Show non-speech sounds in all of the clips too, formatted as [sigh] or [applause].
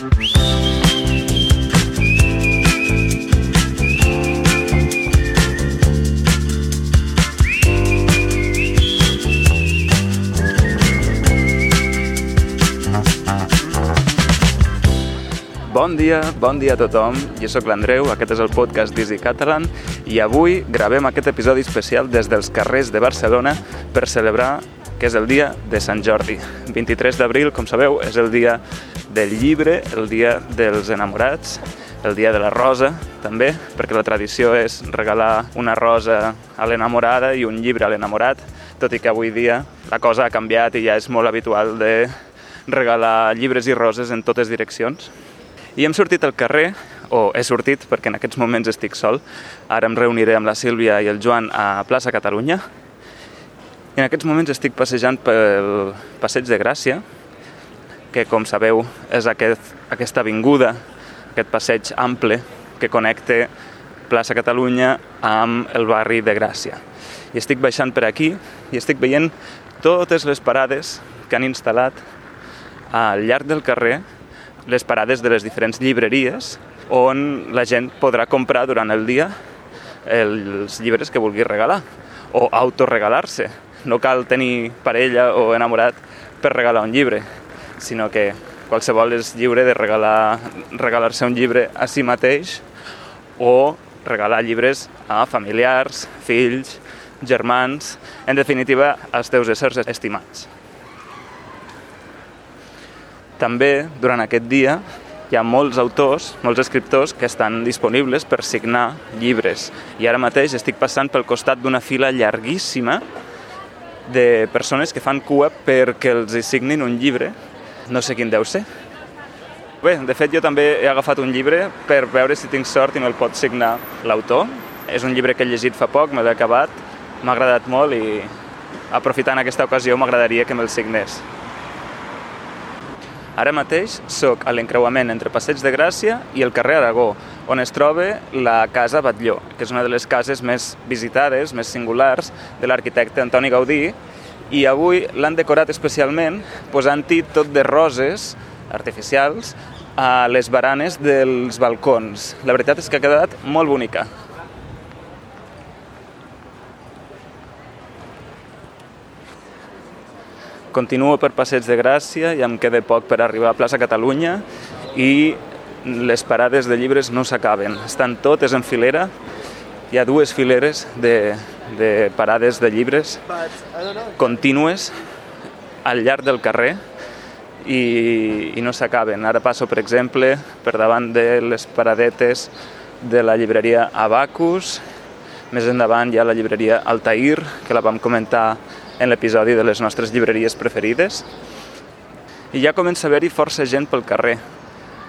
Bon dia, bon dia a tothom. Jo sóc l'Andreu, aquest és el podcast d'Easy Catalan i avui gravem aquest episodi especial des dels carrers de Barcelona per celebrar que és el dia de Sant Jordi. [laughs] 23 d'abril, com sabeu, és el dia del llibre, el dia dels enamorats, el dia de la rosa, també, perquè la tradició és regalar una rosa a l'enamorada i un llibre a l'enamorat, tot i que avui dia la cosa ha canviat i ja és molt habitual de regalar llibres i roses en totes direccions. I hem sortit al carrer, o he sortit perquè en aquests moments estic sol. Ara em reuniré amb la Sílvia i el Joan a Plaça Catalunya. I en aquests moments estic passejant pel Passeig de Gràcia, que com sabeu és aquest, aquesta avinguda, aquest passeig ample que connecta Plaça Catalunya amb el barri de Gràcia. I estic baixant per aquí i estic veient totes les parades que han instal·lat al llarg del carrer les parades de les diferents llibreries on la gent podrà comprar durant el dia els llibres que vulgui regalar o autoregalar-se. No cal tenir parella o enamorat per regalar un llibre, sinó que qualsevol és lliure de regalar regalar-se un llibre a si mateix o regalar llibres a familiars, fills, germans, en definitiva, als teus éssers estimats. També, durant aquest dia, hi ha molts autors, molts escriptors que estan disponibles per signar llibres. I ara mateix estic passant pel costat d'una fila llarguíssima de persones que fan cua perquè els signin un llibre. No sé quin deu ser. Bé, de fet jo també he agafat un llibre per veure si tinc sort i me'l pot signar l'autor. És un llibre que he llegit fa poc, me l'he acabat, m'ha agradat molt i aprofitant aquesta ocasió m'agradaria que me'l signés. Ara mateix sóc a l'encreuament entre Passeig de Gràcia i el carrer Aragó, on es troba la Casa Batlló, que és una de les cases més visitades, més singulars, de l'arquitecte Antoni Gaudí, i avui l'han decorat especialment posant-hi tot de roses artificials a les baranes dels balcons. La veritat és que ha quedat molt bonica. Continuo per Passeig de Gràcia i em queda poc per arribar a plaça Catalunya i les parades de llibres no s'acaben. Estan totes en filera. Hi ha dues fileres de, de parades de llibres contínues al llarg del carrer i, i no s'acaben. Ara passo, per exemple, per davant de les paradetes de la llibreria Abacus. Més endavant hi ha la llibreria Altair, que la vam comentar en l'episodi de les nostres llibreries preferides. I ja comença a haver-hi força gent pel carrer.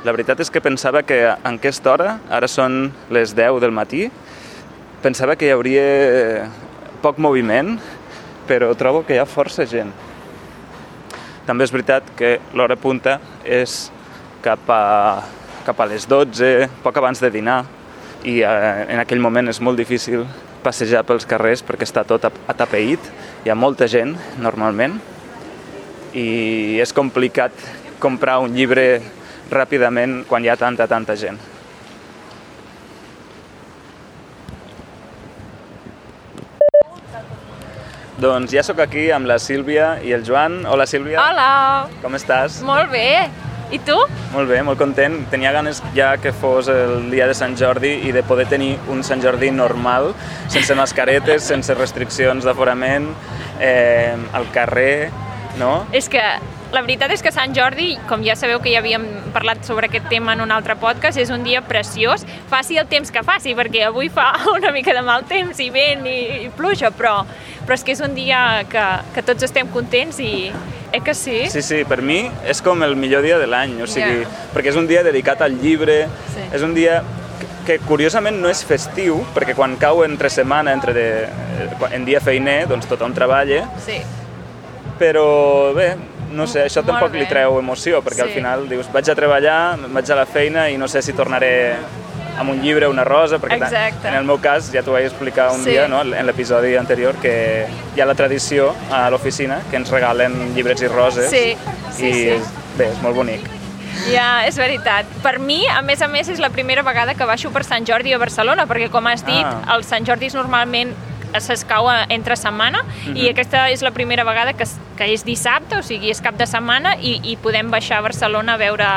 La veritat és que pensava que en aquesta hora, ara són les 10 del matí, pensava que hi hauria poc moviment, però trobo que hi ha força gent. També és veritat que l'hora punta és cap a, cap a les 12, poc abans de dinar, i eh, en aquell moment és molt difícil passejar pels carrers perquè està tot atapeït, hi ha molta gent normalment i és complicat comprar un llibre ràpidament quan hi ha tanta, tanta gent. Doncs ja sóc aquí amb la Sílvia i el Joan. Hola, Sílvia. Hola! Com estàs? Molt bé! I tu? Molt bé, molt content. Tenia ganes ja que fos el dia de Sant Jordi i de poder tenir un Sant Jordi normal, sense mascaretes, sense restriccions d'aforament, eh, al carrer, no? És que la veritat és que Sant Jordi, com ja sabeu que ja havíem parlat sobre aquest tema en un altre podcast, és un dia preciós, faci el temps que faci, perquè avui fa [laughs] una mica de mal temps i vent i, i pluja, però, però és que és un dia que, que tots estem contents i, Eh que sí? Sí, sí, per mi és com el millor dia de l'any, o sigui, Ja. perquè és un dia dedicat al llibre, Sí. és un dia que curiosament no és festiu, perquè quan cau entre setmana, entre de, en dia feiner, doncs tothom treballa, Sí. però bé, no sé, això Molt tampoc bé. li treu emoció, perquè al Sí. final dius, vaig a treballar, vaig a la feina i no sé si tornaré amb un llibre, una rosa, perquè Exacte. en el meu cas ja t'ho vaig explicar un Sí. dia, no? en l'episodi anterior, que hi ha la tradició a l'oficina que ens regalen llibrets i roses Sí, sí, i sí. bé, és molt bonic. Ja, és veritat. Per mi, a més a més, és la primera vegada que baixo per Sant Jordi a Barcelona, perquè, com has dit, Ah. els Sant Jordis normalment s'escau entre setmana i aquesta és la primera vegada que, que és dissabte, o sigui, és cap de setmana i, i podem baixar a Barcelona a veure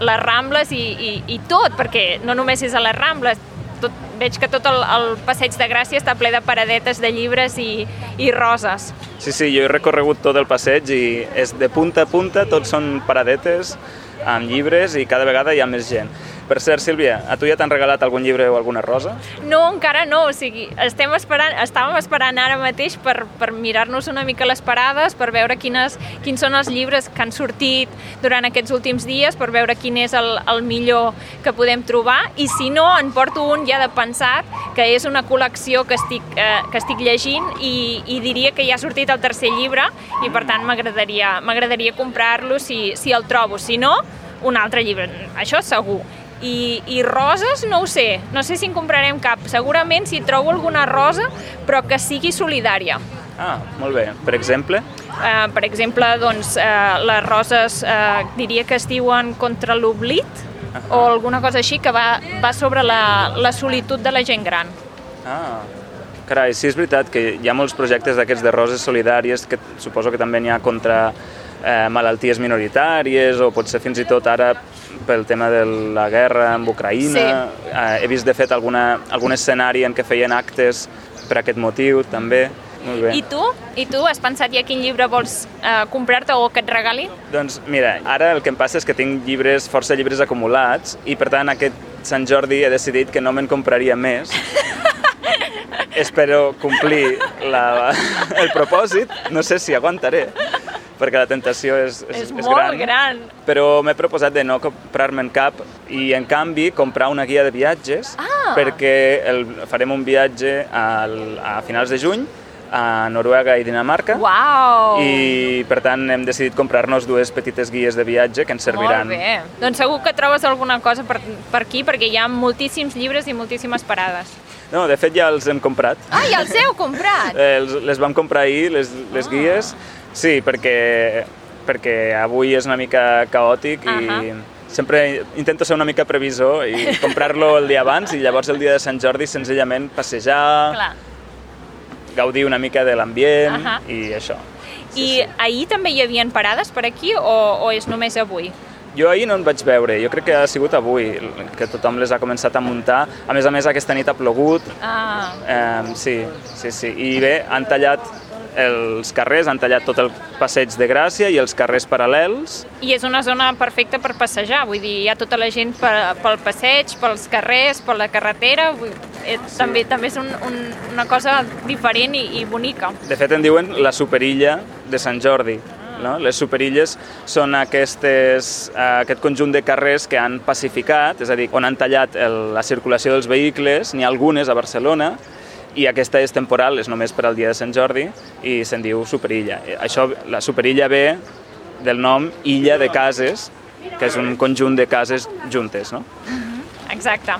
les Rambles i, i, i tot, perquè no només és a les Rambles, tot, veig que tot el, el passeig de Gràcia està ple de paradetes de llibres i, i roses. Sí, sí, jo he recorregut tot el passeig i és de punta a punta, tots són paradetes amb llibres i cada vegada hi ha més gent. Per cert, Sílvia, a tu ja t'han regalat algun llibre o alguna rosa? No, encara no, o sigui, estem esperant, estàvem esperant ara mateix per, per mirar-nos una mica les parades, per veure quines, quins són els llibres que han sortit durant aquests últims dies, per veure quin és el, el millor que podem trobar, i si no, en porto un ja de pensat, que és una col·lecció que estic, eh, que estic llegint i, i diria que ja ha sortit el tercer llibre i per tant m'agradaria m'agradaria comprar-lo si, si el trobo, si no, un altre llibre, això segur. I, i roses no ho sé, no sé si en comprarem cap, segurament si trobo alguna rosa però que sigui solidària. Ah, molt bé. Per exemple? Uh, per exemple, doncs, uh, les roses uh, diria que es diuen contra l'oblit o alguna cosa així que va, va sobre la, la solitud de la gent gran. Ah, carai, sí, és veritat que hi ha molts projectes d'aquests de roses solidàries que suposo que també n'hi ha contra eh, malalties minoritàries o potser fins i tot ara pel tema de la guerra amb Ucraïna. Sí. Eh, he vist, de fet, alguna, algun escenari en què feien actes per aquest motiu, també. Molt bé. I tu? I tu has pensat ja quin llibre vols uh, comprar-te o que et regali? Doncs mira, ara el que em passa és que tinc llibres, força llibres acumulats i per tant aquest Sant Jordi he decidit que no me'n compraria més. [laughs] Espero complir la, el propòsit, no sé si aguantaré, perquè la tentació és, és, És molt gran. Però m'he proposat de no comprar-me'n cap i en canvi comprar una guia de viatges Ah. perquè el, farem un viatge al, a finals de juny a Noruega i Dinamarca Uau! i per tant hem decidit comprar-nos dues petites guies de viatge que ens serviran. Molt bé. Doncs segur que trobes alguna cosa per, per aquí, perquè hi ha moltíssims llibres i moltíssimes parades. No, de fet ja els hem comprat. Ah, ja els heu comprat! [laughs] Eh, les vam comprar ahir, les, les guies. Sí, perquè, perquè avui és una mica caòtic i Ahà. sempre intento ser una mica previsor i [laughs] comprar-lo el dia abans i llavors el dia de Sant Jordi senzillament passejar, Clar. gaudir una mica de l'ambient Ahà. i això. I ahir també hi havia parades per aquí o, o és només avui? Jo ahir no en vaig veure, jo crec que ha sigut avui que tothom les ha començat a muntar. A més a més, aquesta nit ha plogut, Ah, eh, sí, sí, sí. I bé, han tallat els carrers, han tallat tot el passeig de Gràcia i els carrers paral·lels. I és una zona perfecta per passejar, vull dir, hi ha tota la gent pel passeig, pels carrers, per la carretera, vull, eh, també, també és un, un, una cosa diferent i, i bonica. De fet, en diuen la superilla de Sant Jordi. No? Les superilles són aquestes, eh, aquest conjunt de carrers que han pacificat, és a dir, on han tallat el, la circulació dels vehicles, n'hi ha algunes a Barcelona, i aquesta és temporal, és només per al dia de Sant Jordi, i se'n diu superilla. Eh, Això, la superilla ve del nom Illa de Cases, que és un conjunt de cases juntes, no? Exacte.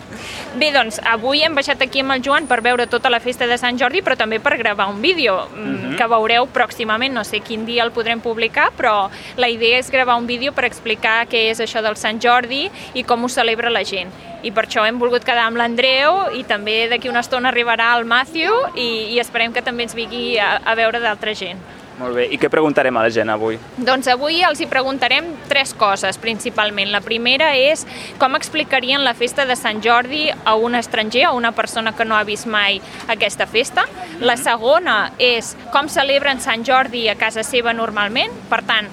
Bé, doncs, avui hem baixat aquí amb el Joan per veure tota la festa de Sant Jordi, però també per gravar un vídeo mm, que veureu pròximament, no sé quin dia el podrem publicar, però la idea és gravar un vídeo per explicar què és això del Sant Jordi i com ho celebra la gent. I per això hem volgut quedar amb l'Andreu i també d'aquí una estona arribarà el Matthew i, i esperem que també ens vingui a, a veure d'altra gent. Molt bé. I què preguntarem a la gent avui? Doncs avui els hi preguntarem tres coses, principalment. La primera és com explicarien la festa de Sant Jordi a un estranger, a una persona que no ha vist mai aquesta festa. La segona és com celebren Sant Jordi a casa seva normalment, per tant,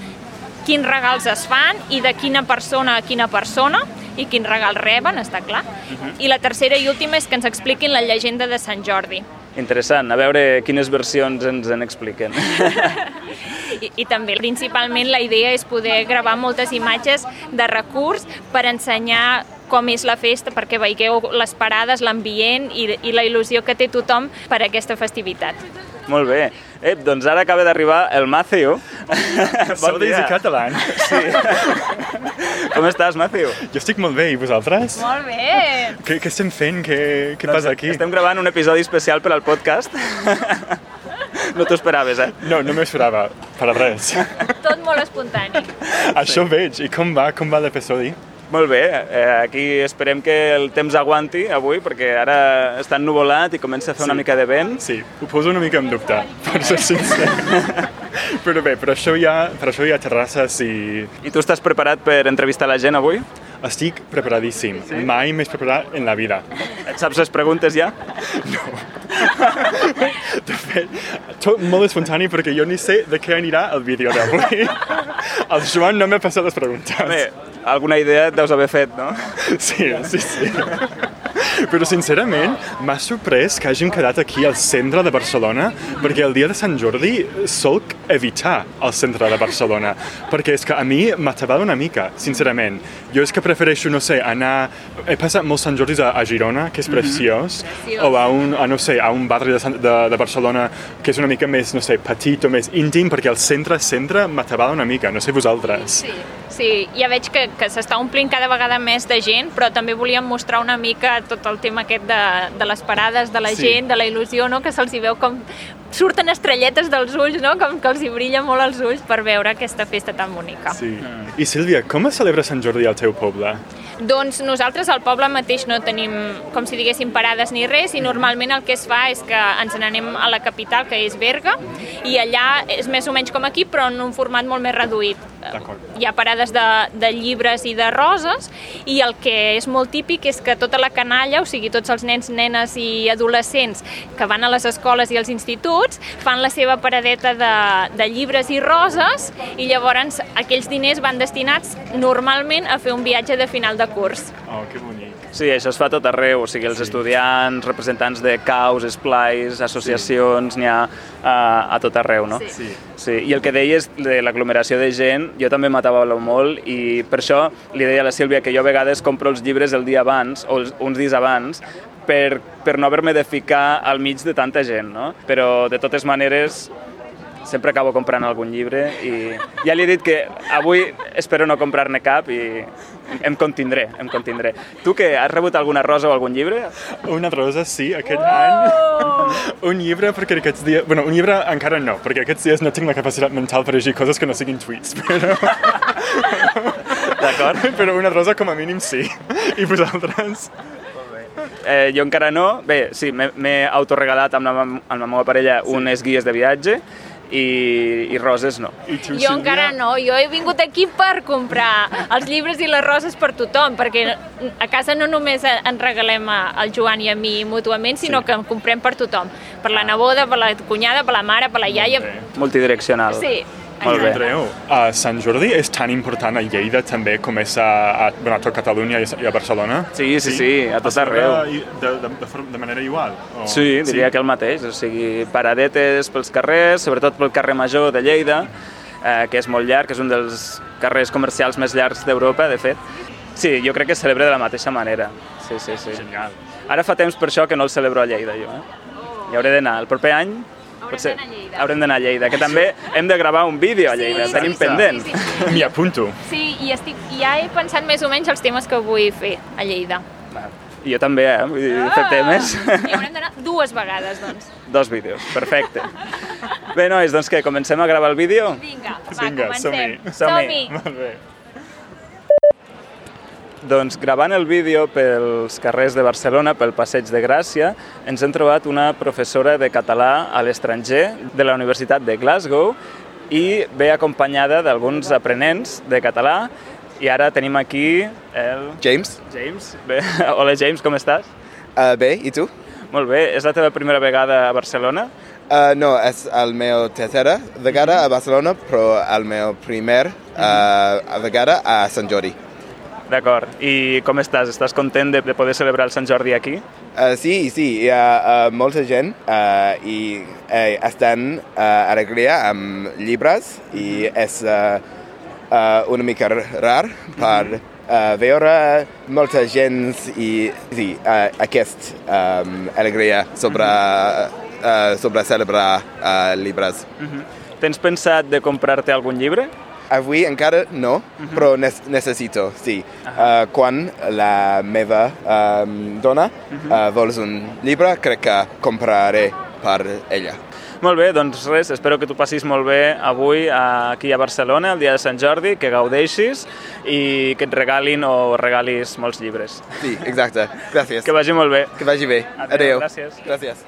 quins regals es fan i de quina persona a quina persona i quin regal reben, està clar. I la tercera i última és que ens expliquin la llegenda de Sant Jordi. Interessant, a veure quines versions ens en expliquen. [laughs] I, I també, principalment, la idea és poder gravar moltes imatges de recurs per ensenyar com és la festa, perquè veieu les parades, l'ambient i, i la il·lusió que té tothom per aquesta festivitat. Molt bé. Ep, doncs ara acaba d'arribar el Matthew. [laughs] Sou d'Easy Catalan. [laughs] Sí. Com estàs, Matthew? Jo estic molt bé, i vosaltres? Molt bé! Què, què estem fent? Què, què passa aquí? Estem gravant un episodi especial per al podcast. [laughs] No t'ho esperaves, eh? No, no m'ho esperava, per a res. Tot molt espontani. Això veig. I com va? Com va l'episodi? Molt bé, eh, aquí esperem que el temps aguanti avui, perquè ara està ennuvolat i comença a fer una Sí. mica de vent. Sí, ho poso una mica en dubte, per ser sincer. Però bé, per això hi ha, per això hi ha terrasses i I tu estàs preparat per entrevistar la gent avui? estic preparadíssim. Mai més preparat en la vida. Et saps les preguntes ja? [laughs] De fet, tot molt espontani perquè jo ni sé de què anirà el vídeo d'avui. [laughs] El Joan no m'ha passat les preguntes. Bé, alguna idea et deus haver fet, no? [laughs] Sí, sí, sí. Però sincerament m'ha sorprès que hàgim quedat aquí al centre de Barcelona perquè el dia de Sant Jordi solc evitar el centre de Barcelona perquè és que a mi m'atabala una mica, sincerament. Jo és que prefereixo, no sé, anar... He passat molts Sant Jordis a, a Girona, que és preciós, Preciós. o a un, a, no sé, a un barri de, Sant- de, de Barcelona que és una mica més, no sé, petit o més íntim perquè el centre-centre m'atabala una mica, no sé vosaltres. Sí, sí, ja veig que, que s'està omplint cada vegada més de gent, però també volíem mostrar una mica tot el tema aquest de, de les parades de la Sí. gent, de la il·lusió, no? que se'ls hi veu com surten estrelletes dels ulls, no? com que els hi brilla molt els ulls per veure aquesta festa tan bonica. Sí. I Sílvia, com es celebra Sant Jordi al teu poble? Doncs nosaltres al poble mateix no tenim, com si diguéssim, parades ni res i normalment el que es fa és que ens n'anem a la capital, que és Berga, i allà és més o menys com aquí, però en un format molt més reduït. Hi ha parades de, de llibres i de roses i el que és molt típic és que tota la canalla, o sigui, tots els nens, nenes i adolescents que van a les escoles i als instituts fan la seva paradeta de, de llibres i roses i llavors aquells diners van destinats normalment a fer un viatge de final de curs. Oh, que bonic. Sí, això es fa tot arreu, o sigui, els estudiants, representants de caus, esplais, associacions, n'hi ha a, a tot arreu, no? Sí. Sí. Sí, i el que deies de l'aglomeració de gent, jo també m'atabalo molt i per això li deia a la Sílvia que jo a vegades compro els llibres el dia abans o els, uns dies abans per, per no haver-me de ficar al mig de tanta gent, no? Però de totes maneres sempre acabo comprant algun llibre i ja li he dit que avui espero no comprar-ne cap i em contindré, em contindré. Tu què, has rebut alguna rosa o algun llibre? Una rosa, sí, aquest oh! any. Un llibre, perquè aquests dies... Bueno, un llibre encara no, perquè aquests dies no tinc la capacitat mental per llegir coses que no siguin tweets, però... D'acord? però una rosa com a mínim sí. I vosaltres? Eh, jo encara no. Bé, sí, m'he m'he autoregalat amb la, amb la meva parella sí. unes guies de viatge i, i roses no. I tu, Jo encara no, jo he vingut aquí per comprar els llibres i les roses per tothom, perquè a casa no només ens regalem al Joan i a mi mútuament, sinó Sí. que en comprem per tothom. Per la neboda, per la cunyada, per la mare, per la iaia... Multidireccional. Sí. Molt bé. Andreu, a Sant Jordi és tan important a Lleida també com és a, a, bueno, a tot Catalunya i a- i a Barcelona? Sí, sí, sí, a tot arreu. De, de, de, de manera igual? O... Sí, diria que el mateix, o sigui, paradetes pels carrers, sobretot pel carrer Major de Lleida, eh, que és molt llarg, que és un dels carrers comercials més llargs d'Europa, de fet. Sí, jo crec que es celebra de la mateixa manera. Sí, sí, sí. Genial. Ara fa temps per això que no el celebro a Lleida, jo. Eh? Hi hauré d'anar. El proper any potser haurem d'anar a Lleida, que també hem de gravar un vídeo a Lleida, Sí, tenim sí, sí, pendent. sí, sí. [laughs] M'hi apunto. Sí, i, estic, ja he pensat més o menys els temes que vull fer a Lleida. I jo també, eh? Vull dir, fer temes. I haurem d'anar dues vegades, doncs. [laughs] Dos vídeos, perfecte. Bé, nois, doncs què, comencem a gravar el vídeo? Vinga, va, Vinga, comencem. som-hi. Som-hi. Molt bé. Doncs gravant el vídeo pels carrers de Barcelona, pel Passeig de Gràcia, ens hem trobat una professora de català a l'estranger de la Universitat de Glasgow i ve acompanyada d'alguns aprenents de català i ara tenim aquí el James, James. Bé, [laughs] hola James, com estàs? uh, bé, i tu? Molt bé, és la teva primera vegada a Barcelona? Uh, no, és el meu tercera vegada a Barcelona, però el meu primer uh, vegada a Sant Jordi. D'acord. I com estàs? Estàs content de, de poder celebrar el Sant Jordi aquí? Uh, sí, sí, hi ha uh, molta gent uh, i uh, estan uh, alegria amb llibres i és uh, uh, una mica rar per uh, veure molta gent i sí, uh, aquest um, alegria sobre, uh, sobre celebrar uh, llibres. Tens pensat de comprar-te algun llibre? Avui encara no, però nes necessito, sí. Uh, quan la meva um, dona uh, vols un llibre, crec que compraré per ella. Molt bé, doncs res, espero que tu passis molt bé avui aquí a Barcelona, el dia de Sant Jordi, que gaudeixis i que et regalin o regalis molts llibres. Sí, exacte. Gràcies. Que vagi molt bé. Que vagi bé. Adéu, Adéu. gràcies. Gràcies.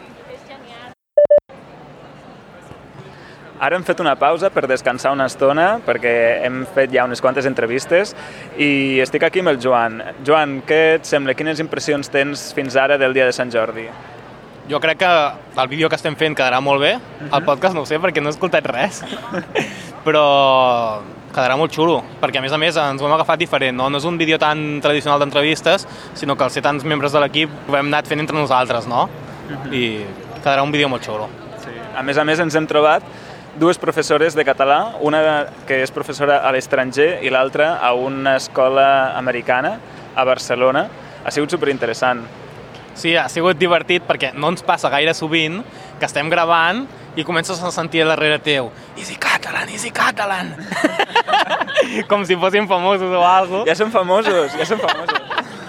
Ara hem fet una pausa per descansar una estona perquè hem fet ja unes quantes entrevistes i estic aquí amb el Joan. Joan, què et sembla? Quines impressions tens fins ara del dia de Sant Jordi? Jo crec que el vídeo que estem fent quedarà molt bé. El podcast no ho sé perquè no he escoltat res. [laughs] Però quedarà molt xulo, perquè a més a més ens ho hem agafat diferent, no? No és un vídeo tan tradicional d'entrevistes, sinó que al ser tants membres de l'equip ho hem anat fent entre nosaltres, no? I quedarà un vídeo molt xulo. Sí. A més a més ens hem trobat dues professores de català, una que és professora a l'estranger i l'altra a una escola americana a Barcelona. Ha sigut superinteressant. Sí, ha sigut divertit perquè no ens passa gaire sovint que estem gravant i comences a sentir a darrere teu Easy Catalan, Easy Catalan! [laughs] Com si fossin famosos o alguna cosa. Ja som famosos, ja som famosos.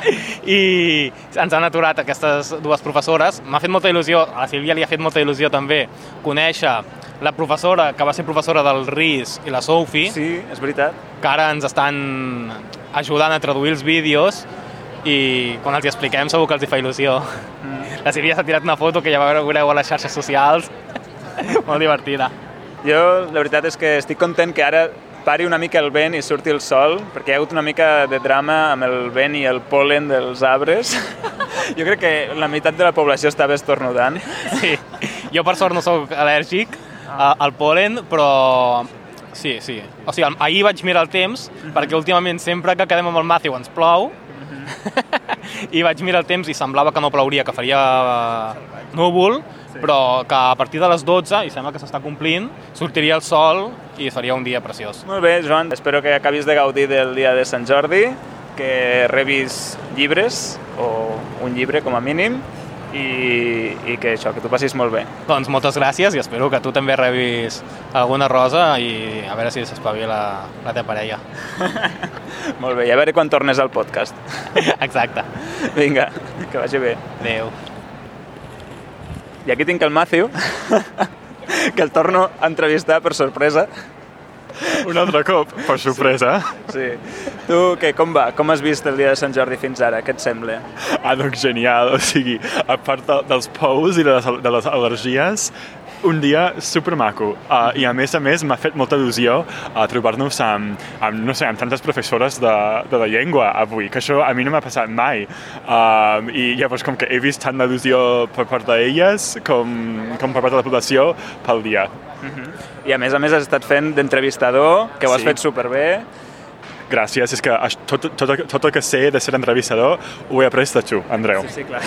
[laughs] i ens han aturat aquestes dues professores. M'ha fet molta il·lusió, a la Sílvia li ha fet molta il·lusió també conèixer la professora que va ser professora del RIS i la Sophie, Sí, és veritat. que ara ens estan ajudant a traduir els vídeos i quan els hi expliquem segur que els hi fa il·lusió. Mm. La Sílvia s'ha tirat una foto que ja veureu a les xarxes socials, [laughs] molt divertida. Jo, la veritat és que estic content que ara pari una mica el vent i surti el sol, perquè hi ha hagut una mica de drama amb el vent i el polen dels arbres. [laughs] Jo crec que la meitat de la població estava estornudant. Sí. Jo per sort no sóc al·lèrgic a- al polen, però sí, sí. O sigui, ahir vaig mirar el temps, perquè últimament sempre que quedem amb el Matthew ens plou, [laughs] i vaig mirar el temps i semblava que no plouria, que faria eh, núvol, però que a partir de les 12, i sembla que s'està complint, sortiria el sol i faria un dia preciós. Molt bé, Joan, espero que acabis de gaudir del dia de Sant Jordi, que rebis llibres, o un llibre com a mínim, i, i que això, que tu passis molt bé. Doncs moltes gràcies i espero que tu també rebis alguna rosa i a veure si s'espavila la teva parella. [laughs] Molt bé, i a veure quan tornes al podcast. [laughs] Exacte. Vinga, que vagi bé. Adéu. I aquí tinc el Matthew, [laughs] que el torno a entrevistar per sorpresa. [laughs] Un altre cop, per sorpresa. Sí. Tu, què, com va? Com has vist el dia de Sant Jordi fins ara? Què et sembla? Ah, doncs genial, o sigui, a part de, dels pous i de les, de les al·lèrgies, un dia supermaco. Uh, I a més a més m'ha fet molta il·lusió uh, trobar-nos amb, amb, no sé, amb tantes professores de, de la llengua avui, que això a mi no m'ha passat mai. Uh, I llavors com que he vist tant d'il·lusió per part d'elles com, com per part de la població pel dia. I a més a més has estat fent d'entrevistador, que ho has Sí. fet superbé. Gràcies, és que tot, tot, tot el que sé de ser entrevistador ho he après de tu, Andreu. Sí, sí, clar.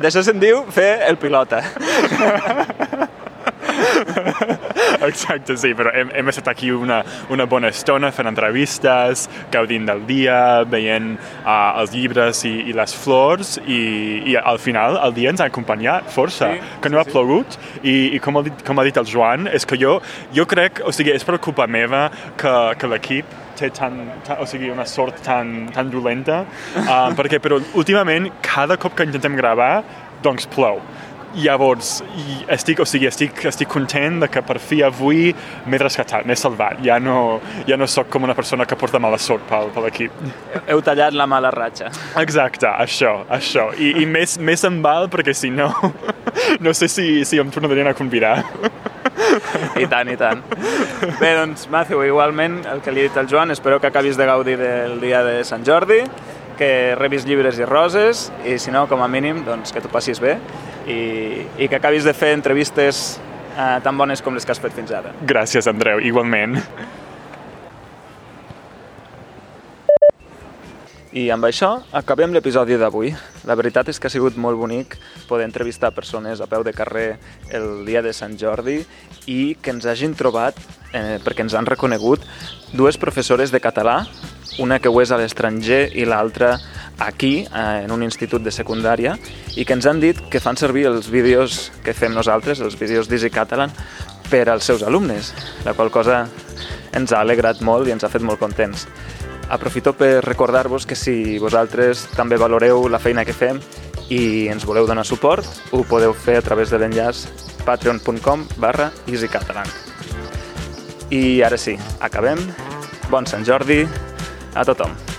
D'això se'n diu fer el pilota. [laughs] Exacte, sí, però hem, hem estat aquí una, una bona estona fent entrevistes, gaudint del dia, veient uh, els llibres i, i les flors i, i al final el dia ens ha acompanyat força, Sí, que no ha plogut i, i com, ha dit, com ha dit el Joan, és que jo, jo crec, o sigui, és per culpa meva que, que l'equip té tan, tan, o sigui, una sort tan, tan dolenta, uh, perquè però últimament cada cop que intentem gravar, doncs plou. Llavors, i estic, o sigui, estic, estic content de que per fi avui m'he rescatat, m'he salvat. Ja no, ja no sóc com una persona que porta mala sort pel, per l'equip. Heu tallat la mala ratxa. Exacte, això, això. I, i més, més em val perquè si no, [laughs] no sé si, si em tornarien a convidar. I tant, i tant. Bé, doncs, Matthew, igualment, el que li he dit al Joan, espero que acabis de gaudir del dia de Sant Jordi, que rebis llibres i roses, i si no, com a mínim, doncs, que t'ho passis bé, i, i que acabis de fer entrevistes eh, tan bones com les que has fet fins ara. Gràcies, Andreu, igualment. I amb això acabem l'episodi d'avui. La veritat és que ha sigut molt bonic poder entrevistar persones a peu de carrer el dia de Sant Jordi i que ens hagin trobat, eh, perquè ens han reconegut, dues professores de català, una que ho és a l'estranger i l'altra aquí, eh, en un institut de secundària, i que ens han dit que fan servir els vídeos que fem nosaltres, els vídeos d'Easy Catalan, per als seus alumnes, la qual cosa ens ha alegrat molt i ens ha fet molt contents. Aprofito per recordar-vos que si vosaltres també valoreu la feina que fem i ens voleu donar suport, ho podeu fer a través de l'enllaç patreon.com barra easycatalan. I ara sí, acabem. Bon Sant Jordi a tothom.